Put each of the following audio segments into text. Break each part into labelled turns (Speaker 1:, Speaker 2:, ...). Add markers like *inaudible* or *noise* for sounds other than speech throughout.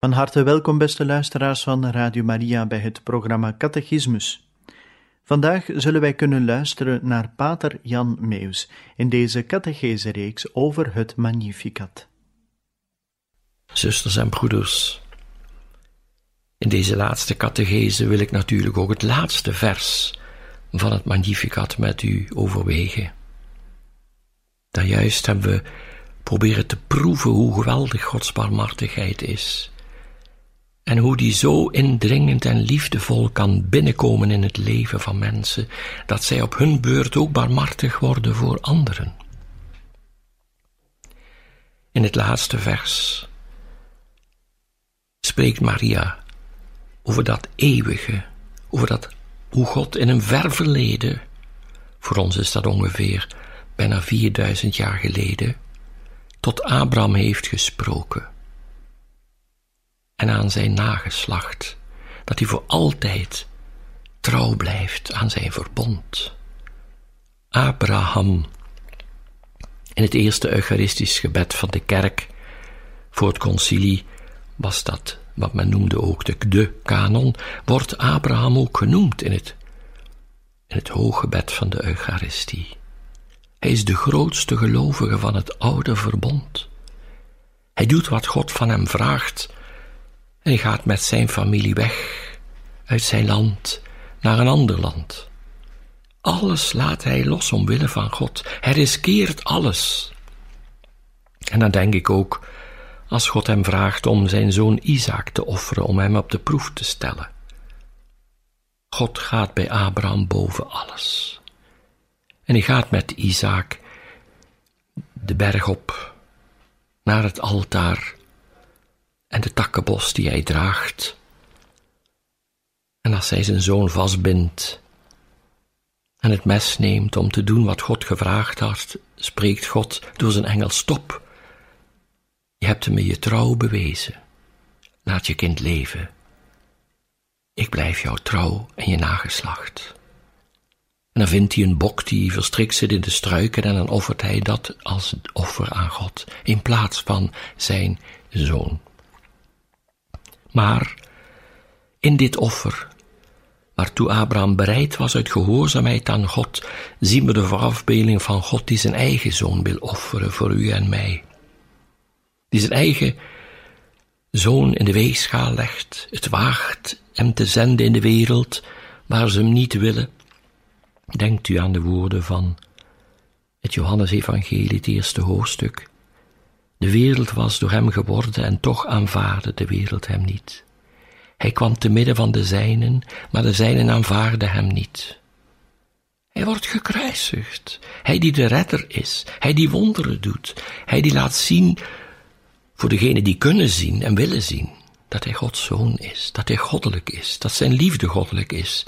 Speaker 1: Van harte welkom, beste luisteraars van Radio Maria, bij het programma Catechismus. Vandaag zullen wij kunnen luisteren naar Pater Jan Meus in deze catechese-reeks over het Magnificat.
Speaker 2: Zusters en broeders, in deze laatste catechese wil ik natuurlijk ook het laatste vers van het Magnificat met u overwegen. Daar juist hebben we proberen te proeven hoe geweldig Gods barmhartigheid is en hoe die zo indringend en liefdevol kan binnenkomen in het leven van mensen, dat zij op hun beurt ook barmhartig worden voor anderen. In het laatste vers spreekt Maria over dat eeuwige, over dat hoe God in een ver verleden, voor ons is dat ongeveer bijna 4000 jaar geleden, tot Abraham heeft gesproken en aan zijn nageslacht, dat hij voor altijd trouw blijft aan zijn verbond. Abraham, in het eerste Eucharistisch gebed van de kerk voor het concilie, was dat wat men noemde ook de, de kanon, wordt Abraham ook genoemd in het, in het hooggebed van de Eucharistie. Hij is de grootste gelovige van het oude verbond. Hij doet wat God van hem vraagt hij gaat met zijn familie weg uit zijn land naar een ander land. Alles laat hij los omwille van God. Hij riskeert alles. En dan denk ik ook, als God hem vraagt om zijn zoon Isaac te offeren, om hem op de proef te stellen. God gaat bij Abraham boven alles. En hij gaat met Isaac de berg op, naar het altaar en de takkenbos die hij draagt. En als hij zijn zoon vastbindt en het mes neemt om te doen wat God gevraagd had, spreekt God door zijn engel: Stop. Je hebt me je trouw bewezen. Laat je kind leven. Ik blijf jou trouw en je nageslacht. En dan vindt hij een bok die verstrikt zit in de struiken en dan offert hij dat als offer aan God, in plaats van zijn zoon. Maar in dit offer, waartoe Abraham bereid was uit gehoorzaamheid aan God, zien we de voorafbeelding van God die zijn eigen zoon wil offeren voor u en mij. Die zijn eigen zoon in de weegschaal legt, het waagt hem te zenden in de wereld waar ze hem niet willen. Denkt u aan de woorden van het Johannesevangelie, het eerste hoofdstuk. De wereld was door hem geworden en toch aanvaarde de wereld hem niet. Hij kwam te midden van de zijnen, maar de zijnen aanvaarden hem niet. Hij wordt gekruisigd. Hij die de redder is, hij die wonderen doet, hij die laat zien voor degenen die kunnen zien en willen zien dat hij Gods zoon is, dat hij goddelijk is, dat zijn liefde goddelijk is,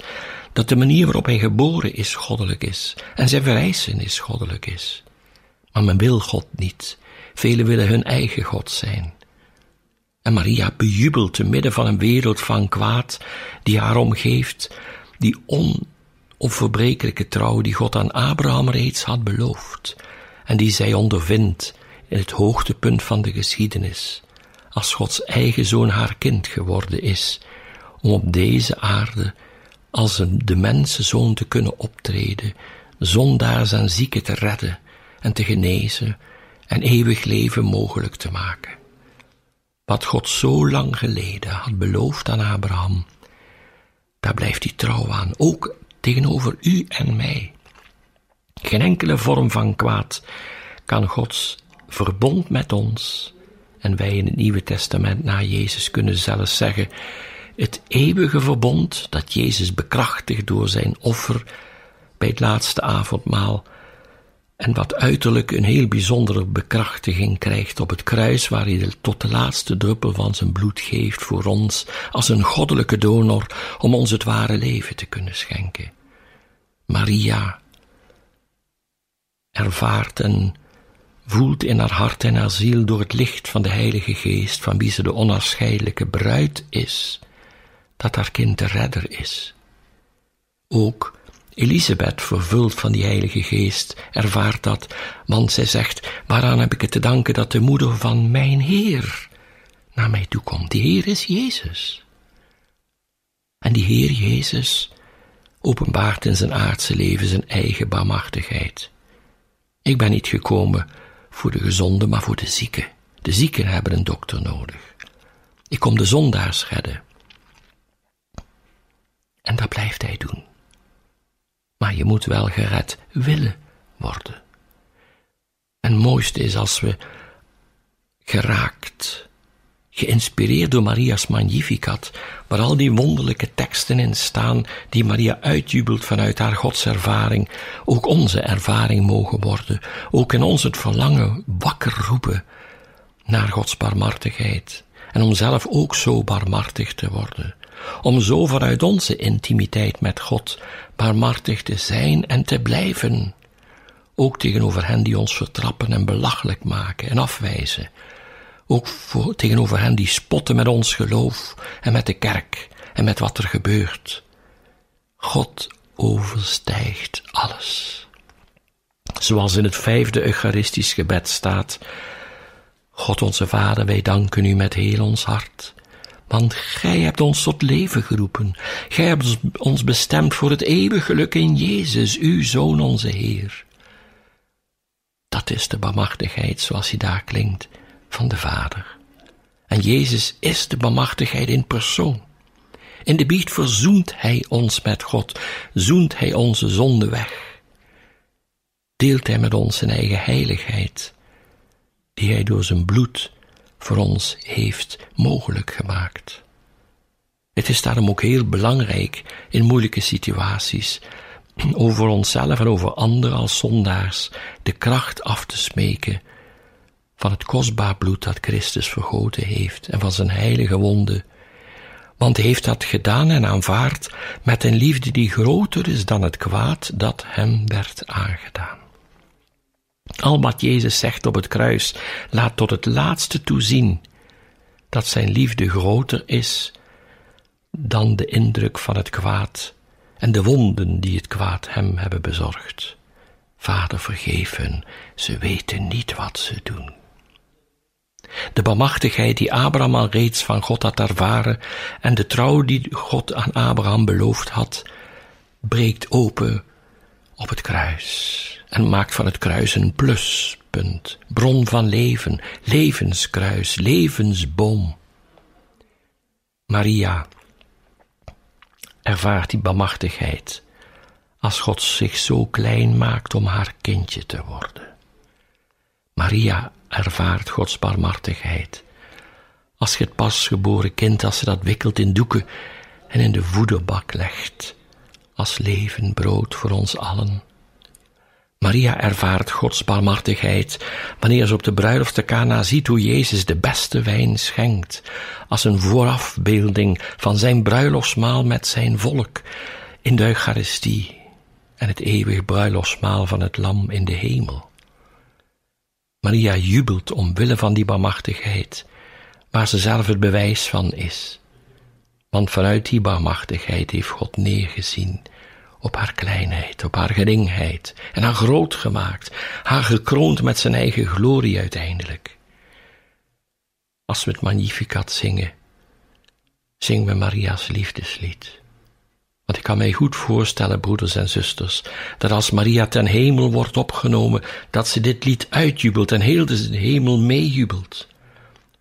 Speaker 2: dat de manier waarop hij geboren is goddelijk is en zijn verrijzen is goddelijk is. Maar men wil God niet. Velen willen hun eigen God zijn. En Maria bejubelt te midden van een wereld van kwaad die haar omgeeft, die onopverbrekelijke trouw die God aan Abraham reeds had beloofd en die zij ondervindt in het hoogtepunt van de geschiedenis, als Gods eigen zoon haar kind geworden is, om op deze aarde als een de mensenzoon te kunnen optreden, zondaars en zieken te redden en te genezen en eeuwig leven mogelijk te maken. Wat God zo lang geleden had beloofd aan Abraham, daar blijft hij trouw aan, ook tegenover u en mij. Geen enkele vorm van kwaad kan Gods verbond met ons, en wij in het Nieuwe Testament na Jezus kunnen zelfs zeggen, het eeuwige verbond dat Jezus bekrachtigt door zijn offer bij het laatste avondmaal, en wat uiterlijk een heel bijzondere bekrachtiging krijgt op het kruis, waar hij tot de laatste druppel van zijn bloed geeft voor ons, als een goddelijke donor, om ons het ware leven te kunnen schenken. Maria ervaart en voelt in haar hart en haar ziel door het licht van de Heilige Geest, van wie ze de onafscheidelijke bruid is, dat haar kind de redder is. Ook Elisabeth, vervuld van die Heilige Geest, ervaart dat, want zij zegt, waaraan heb ik het te danken dat de moeder van mijn Heer naar mij toe komt. Die Heer is Jezus. En die Heer Jezus openbaart in zijn aardse leven zijn eigen barmhartigheid. Ik ben niet gekomen voor de gezonde, maar voor de zieken. De zieken hebben een dokter nodig. Ik kom de zondaars redden. En dat blijft hij doen. Maar je moet wel gered willen worden. En het mooiste is als we geraakt, geïnspireerd door Maria's Magnificat, waar al die wonderlijke teksten in staan die Maria uitjubelt vanuit haar godservaring, ook onze ervaring mogen worden, ook in ons het verlangen wakker roepen naar Gods barmhartigheid en om zelf ook zo barmhartig te worden, om zo vanuit onze intimiteit met God barmhartig te zijn en te blijven, ook tegenover hen die ons vertrappen en belachelijk maken en afwijzen, ook tegenover hen die spotten met ons geloof en met de kerk en met wat er gebeurt. God overstijgt alles. Zoals in het vijfde Eucharistisch gebed staat, God onze Vader, wij danken u met heel ons hart, want Gij hebt ons tot leven geroepen. Gij hebt ons bestemd voor het eeuwige geluk in Jezus, uw Zoon onze Heer. Dat is de bemachtigheid zoals hij daar klinkt van de Vader. En Jezus is de bemachtigheid in persoon. In de biecht verzoent Hij ons met God, zoent Hij onze zonde weg. Deelt Hij met ons zijn eigen heiligheid, die Hij door zijn bloed voor ons heeft mogelijk gemaakt. Het is daarom ook heel belangrijk in moeilijke situaties *clears throat* over onszelf en over anderen als zondaars de kracht af te smeken van het kostbaar bloed dat Christus vergoten heeft en van zijn heilige wonden. Want hij heeft dat gedaan en aanvaard met een liefde die groter is dan het kwaad dat hem werd aangedaan. Al wat Jezus zegt op het kruis laat tot het laatste toe zien dat zijn liefde groter is dan de indruk van het kwaad en de wonden die het kwaad hem hebben bezorgd. Vader, vergeef ze weten niet wat ze doen. De bemachtigheid die Abraham al reeds van God had ervaren en de trouw die God aan Abraham beloofd had, breekt open op het kruis en maakt van het kruis een pluspunt, bron van leven, levenskruis, levensboom. Maria ervaart die bemachtigheid als God zich zo klein maakt om haar kindje te worden. Maria ervaart Gods barmhartigheid. Als je het pasgeboren kind, als ze dat wikkelt in doeken en in de voederbak legt, als leven brood voor ons allen. Maria ervaart Gods barmhartigheid wanneer ze op de bruiloft te Cana ziet hoe Jezus de beste wijn schenkt, als een voorafbeelding van zijn bruiloftsmaal met zijn volk in de Eucharistie en het eeuwig bruiloftsmaal van het Lam in de hemel. Maria jubelt omwille van die barmhartigheid, waar ze zelf het bewijs van is. Want vanuit die barmhartigheid heeft God neergezien op haar kleinheid, op haar geringheid en haar groot gemaakt, haar gekroond met zijn eigen glorie uiteindelijk. Als we het Magnificat zingen, zingen we Maria's liefdeslied. Want ik kan mij goed voorstellen, broeders en zusters, dat als Maria ten hemel wordt opgenomen, dat ze dit lied uitjubelt en heel de hemel meejubelt.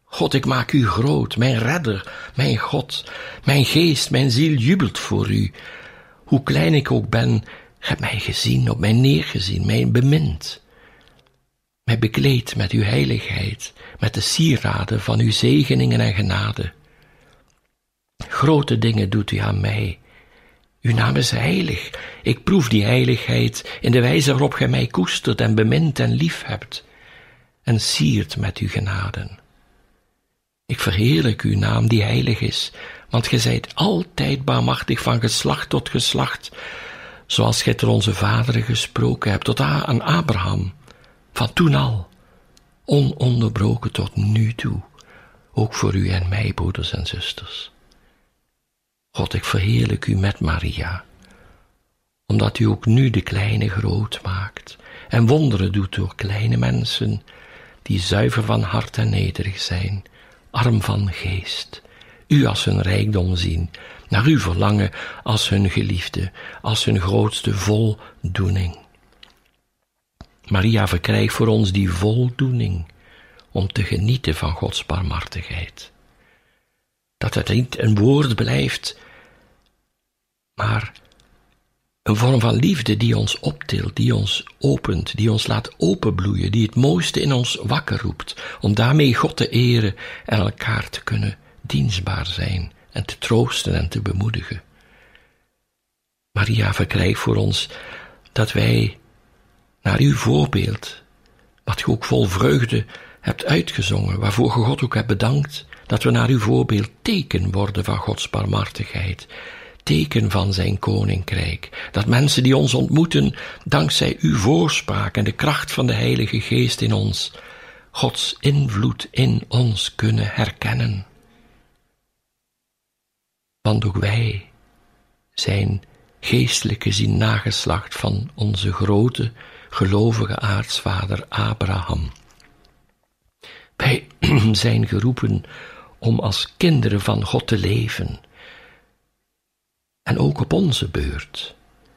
Speaker 2: God, ik maak u groot, mijn redder, mijn God. Mijn geest, mijn ziel jubelt voor u. Hoe klein ik ook ben, hebt mij gezien, op mij neergezien, mij bemind. Mij bekleed met uw heiligheid, met de sieraden van uw zegeningen en genade. Grote dingen doet u aan mij. Uw naam is heilig. Ik proef die heiligheid in de wijze waarop gij mij koestert en bemint en lief hebt en siert met uw genaden. Ik verheerlijk uw naam die heilig is, want gij zijt altijd barmachtig van geslacht tot geslacht, zoals gij tot onze vaderen gesproken hebt, tot aan Abraham, van toen al, ononderbroken tot nu toe, ook voor u en mij, broeders en zusters. God, ik verheerlijk u met Maria, omdat u ook nu de kleine groot maakt en wonderen doet door kleine mensen die zuiver van hart en nederig zijn, arm van geest, u als hun rijkdom zien, naar u verlangen als hun geliefde, als hun grootste voldoening. Maria verkrijgt voor ons die voldoening om te genieten van Gods barmhartigheid. Dat het niet een woord blijft, maar een vorm van liefde die ons optilt, die ons opent, die ons laat openbloeien, die het mooiste in ons wakker roept, om daarmee God te eren en elkaar te kunnen dienstbaar zijn en te troosten en te bemoedigen. Maria verkrijgt voor ons dat wij naar uw voorbeeld, wat je ook vol vreugde hebt uitgezongen, waarvoor je God ook hebt bedankt, dat we naar uw voorbeeld teken worden van Gods barmhartigheid, teken van zijn koninkrijk. Dat mensen die ons ontmoeten, dankzij uw voorspraak en de kracht van de Heilige Geest in ons, Gods invloed in ons kunnen herkennen. Want ook wij zijn geestelijk gezien nageslacht van onze grote gelovige aartsvader Abraham. Wij *clears throat* zijn geroepen om als kinderen van God te leven. En ook op onze beurt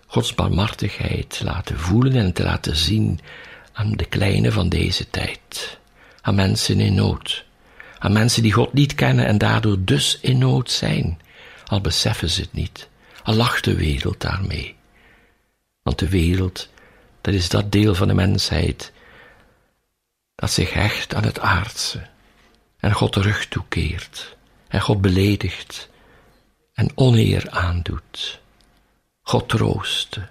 Speaker 2: Gods barmhartigheid te laten voelen en te laten zien aan de kleine van deze tijd, aan mensen in nood, aan mensen die God niet kennen en daardoor dus in nood zijn, al beseffen ze het niet, al lacht de wereld daarmee. Want de wereld, dat is dat deel van de mensheid dat zich hecht aan het aardse en God de rug toekeert en God beledigt en oneer aandoet. God troosten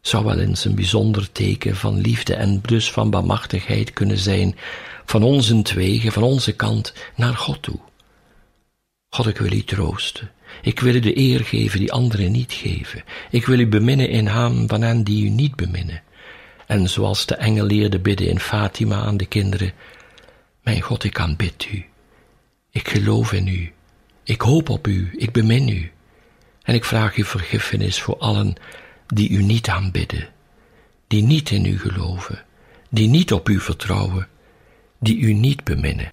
Speaker 2: zou wel eens een bijzonder teken van liefde en dus van bemachtigheid kunnen zijn van onze van onze kant naar God toe. God, ik wil u troosten. Ik wil u de eer geven die anderen niet geven. Ik wil u beminnen in hem van hen die u niet beminnen. En zoals de engel leerde bidden in Fatima aan de kinderen, mijn God, ik aanbid u. Ik geloof in u. Ik hoop op u, ik bemin u. En ik vraag u vergiffenis voor allen die u niet aanbidden, die niet in u geloven, die niet op u vertrouwen, die u niet beminnen.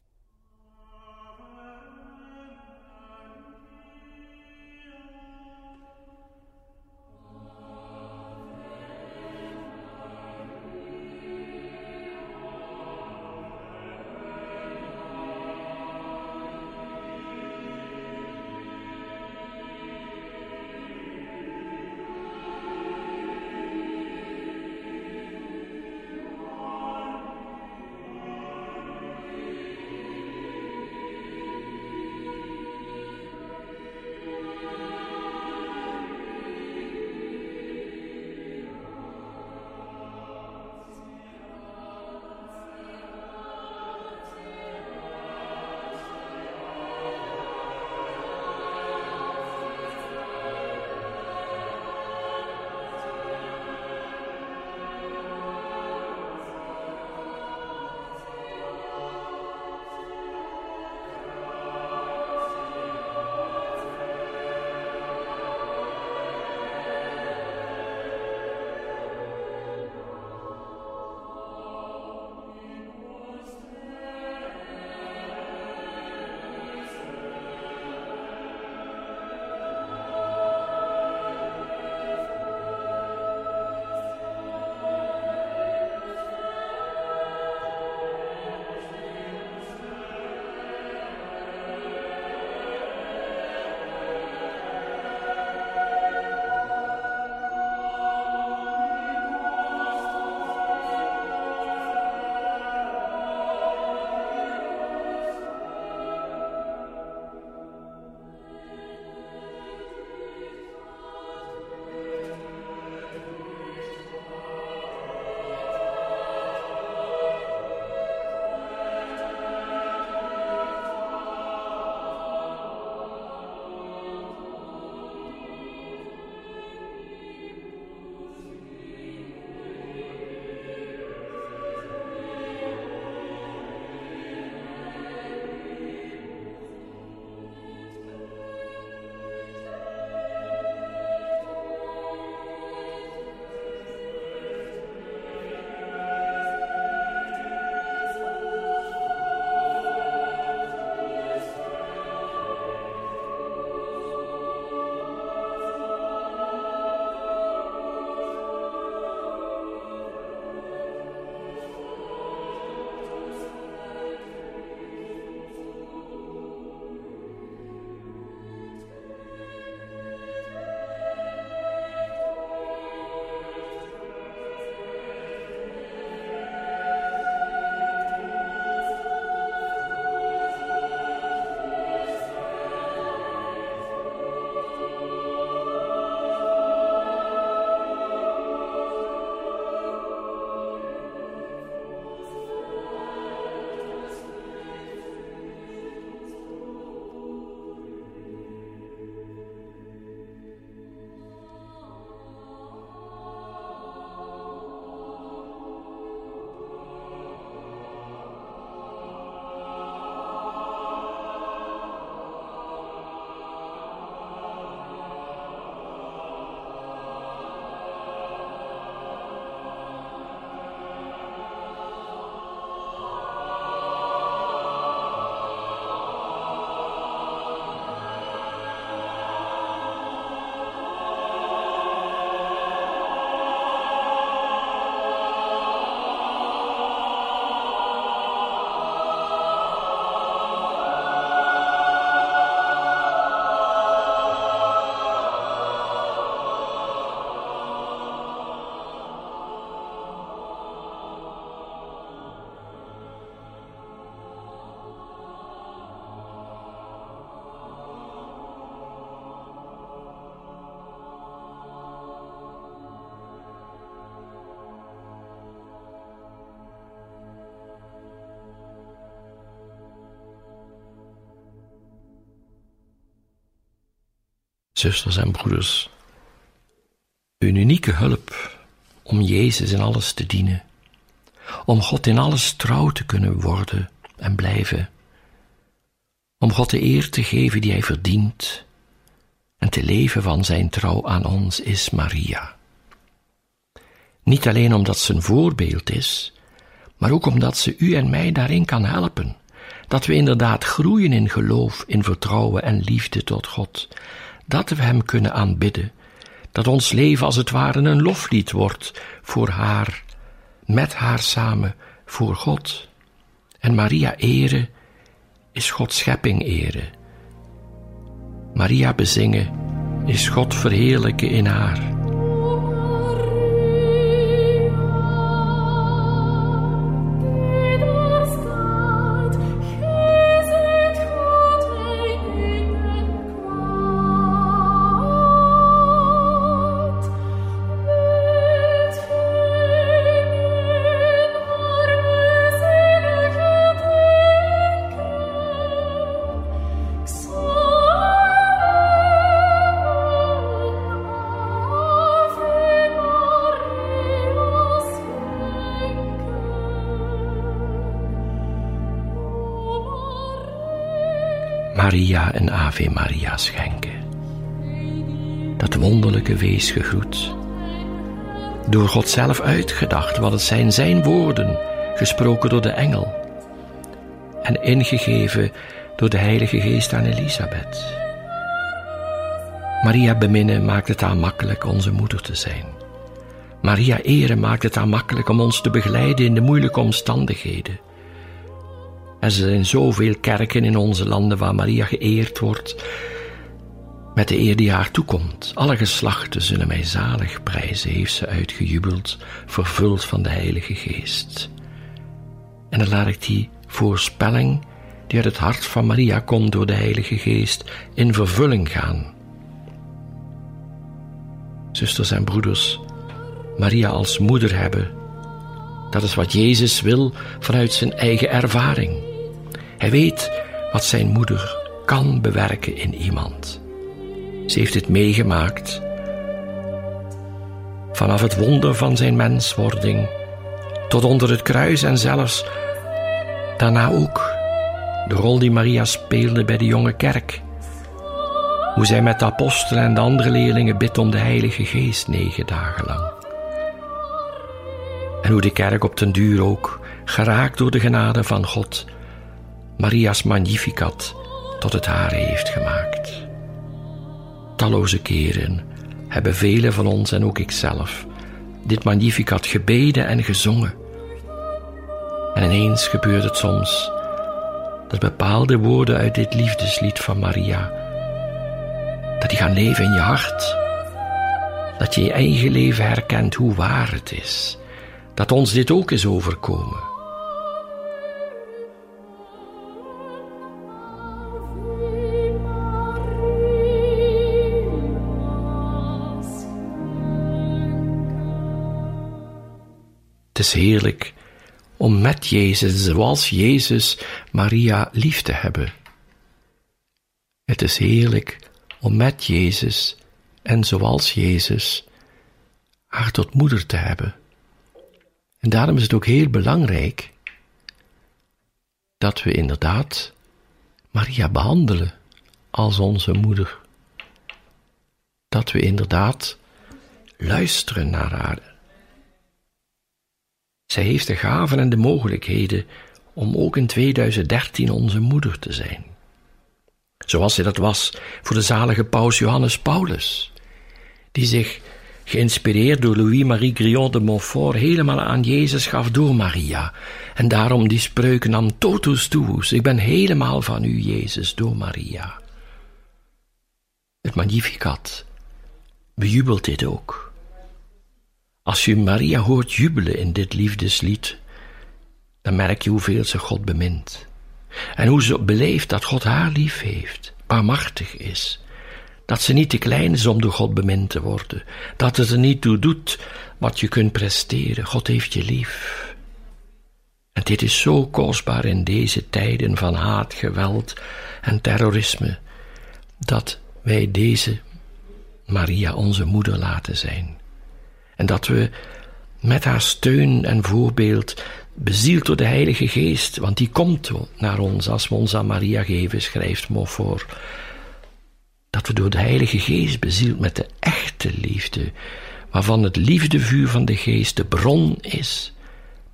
Speaker 2: Zusters en broeders, een unieke hulp om Jezus in alles te dienen, om God in alles trouw te kunnen worden en blijven, om God de eer te geven die Hij verdient en te leven van Zijn trouw aan ons is Maria. Niet alleen omdat ze een voorbeeld is, maar ook omdat ze u en mij daarin kan helpen. Dat we inderdaad groeien in geloof, in vertrouwen en liefde tot God. Dat we Hem kunnen aanbidden. Dat ons leven als het ware een loflied wordt voor haar, met haar samen, voor God. En Maria eren is Gods schepping eren. Maria bezingen is God verheerlijken in haar. Ave Maria schenken. Dat wonderlijke wees gegroet. Door God zelf uitgedacht, wat het zijn zijn woorden, gesproken door de engel. En ingegeven door de Heilige Geest aan Elisabeth. Maria beminnen maakt het haar makkelijk onze moeder te zijn. Maria eren maakt het haar makkelijk om ons te begeleiden in de moeilijke omstandigheden. Er zijn zoveel kerken in onze landen waar Maria geëerd wordt met de eer die haar toekomt. Alle geslachten zullen mij zalig prijzen, heeft ze uitgejubeld, vervuld van de Heilige Geest. En dan laat ik die voorspelling, die uit het hart van Maria komt door de Heilige Geest, in vervulling gaan. Zusters en broeders, Maria als moeder hebben, dat is wat Jezus wil vanuit zijn eigen ervaring. Hij weet wat zijn moeder kan bewerken in iemand. Ze heeft het meegemaakt. Vanaf het wonder van zijn menswording tot onder het kruis en zelfs daarna ook de rol die Maria speelde bij de jonge kerk. Hoe zij met de apostelen en de andere leerlingen bidt om de Heilige Geest negen dagen lang. En hoe de kerk op den duur ook, geraakt door de genade van God, Maria's Magnificat tot het hare heeft gemaakt. Talloze keren hebben velen van ons en ook ikzelf dit Magnificat gebeden en gezongen. En ineens gebeurt het soms dat bepaalde woorden uit dit liefdeslied van Maria, dat die gaan leven in je hart. Dat je je eigen leven herkent hoe waar het is. Dat ons dit ook is overkomen. Het is heerlijk om met Jezus, zoals Jezus, Maria lief te hebben. Het is heerlijk om met Jezus en zoals Jezus haar tot moeder te hebben. En daarom is het ook heel belangrijk dat we inderdaad Maria behandelen als onze moeder. Dat we inderdaad luisteren naar haar zij heeft de gaven en de mogelijkheden om ook in 2013 onze moeder te zijn. Zoals zij dat was voor de zalige paus Johannes Paulus, die zich, geïnspireerd door Louis-Marie Griot de Montfort, helemaal aan Jezus gaf door Maria, en daarom die spreuk nam totus tuus, ik ben helemaal van u, Jezus, door Maria. Het Magnificat bejubelt dit ook. Als je Maria hoort jubelen in dit liefdeslied, dan merk je hoeveel ze God bemint. En hoe ze beleeft dat God haar lief heeft, barmachtig is. Dat ze niet te klein is om door God bemind te worden. Dat het er niet toe doet wat je kunt presteren. God heeft je lief. En dit is zo kostbaar in deze tijden van haat, geweld en terrorisme, dat wij deze Maria onze moeder laten zijn. En dat we met haar steun en voorbeeld, bezield door de Heilige Geest, want die komt naar ons als we ons aan Maria geven, schrijft Mofor. Dat we door de Heilige Geest bezield met de echte liefde, waarvan het liefdevuur van de Geest de bron is,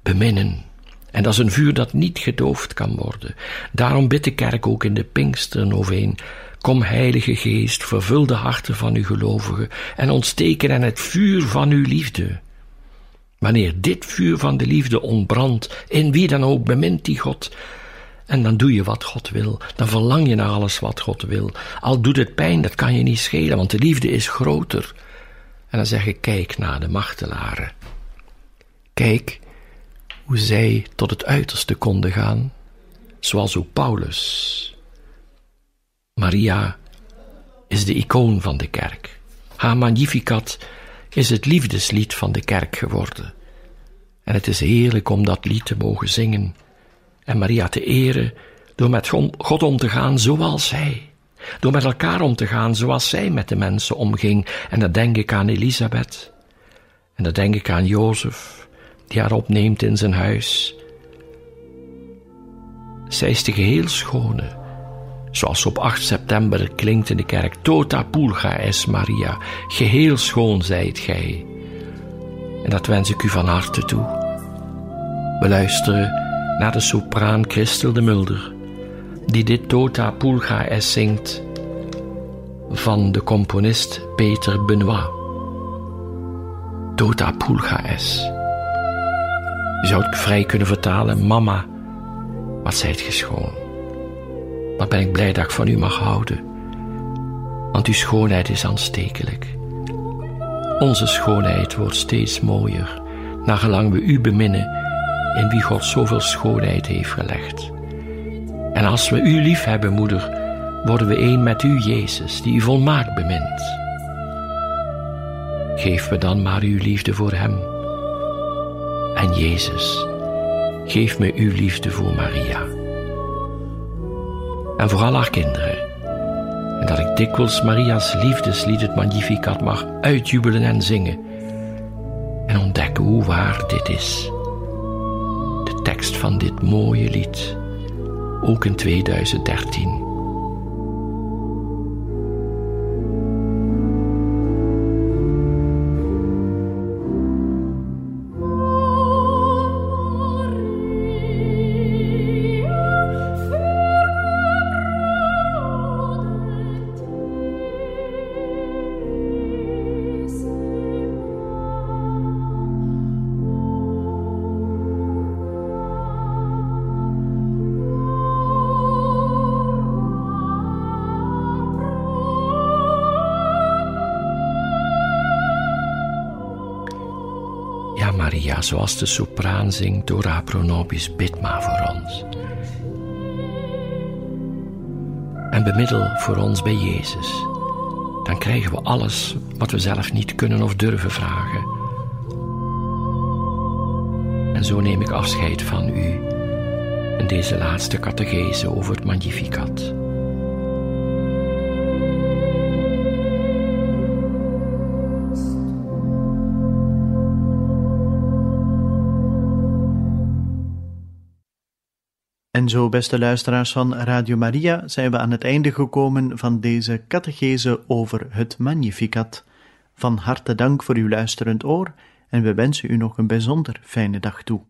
Speaker 2: beminnen. En dat is een vuur dat niet gedoofd kan worden. Daarom bidt de kerk ook in de Pinksteren. Kom, Heilige Geest, vervul de harten van uw gelovigen en ontsteken en het vuur van uw liefde. Wanneer dit vuur van de liefde ontbrandt, in wie dan ook bemint die God, en dan doe je wat God wil, dan verlang je naar alles wat God wil. Al doet het pijn, dat kan je niet schelen, want de liefde is groter. En dan zeg ik, kijk naar de martelaren. Kijk hoe zij tot het uiterste konden gaan, zoals ook Paulus. Maria is de icoon van de kerk. Haar Magnificat is het liefdeslied van de kerk geworden. En het is heerlijk om dat lied te mogen zingen en Maria te eren door met God om te gaan zoals zij. Door met elkaar om te gaan zoals zij met de mensen omging. En dan denk ik aan Elisabeth. En dan denk ik aan Jozef, die haar opneemt in zijn huis. Zij is de geheel schone, zoals op 8 september klinkt in de kerk. Tota pulga es Maria, geheel schoon zijt gij. En dat wens ik u van harte toe. We luisteren naar de sopraan Christel de Mulder, die dit Tota Pulga es zingt van de componist Peter Benoit. Tota Pulga es. Je zou het vrij kunnen vertalen, mama, wat zijt ge schoon. Wat ben ik blij dat ik van u mag houden, want uw schoonheid is aanstekelijk. Onze schoonheid wordt steeds mooier, nagelang we u beminnen in wie God zoveel schoonheid heeft gelegd. En als we u lief hebben, moeder, worden we één met u, Jezus, die u volmaakt bemint. Geef me dan maar uw liefde voor Hem. En Jezus, geef me uw liefde voor Maria. En voor al haar kinderen. En dat ik dikwijls Maria's liefdeslied het Magnificat mag uitjubelen en zingen. En ontdekken hoe waar dit is tekst van dit mooie lied, ook in 2013. Maria, zoals de sopraan zingt, Dora pro nobis, bid maar voor ons. En bemiddel voor ons bij Jezus. Dan krijgen we alles wat we zelf niet kunnen of durven vragen. En zo neem ik afscheid van u in deze laatste catechese over het Magnificat.
Speaker 1: En zo, beste luisteraars van Radio Maria, zijn we aan het einde gekomen van deze catechese over het Magnificat. Van harte dank voor uw luisterend oor en we wensen u nog een bijzonder fijne dag toe.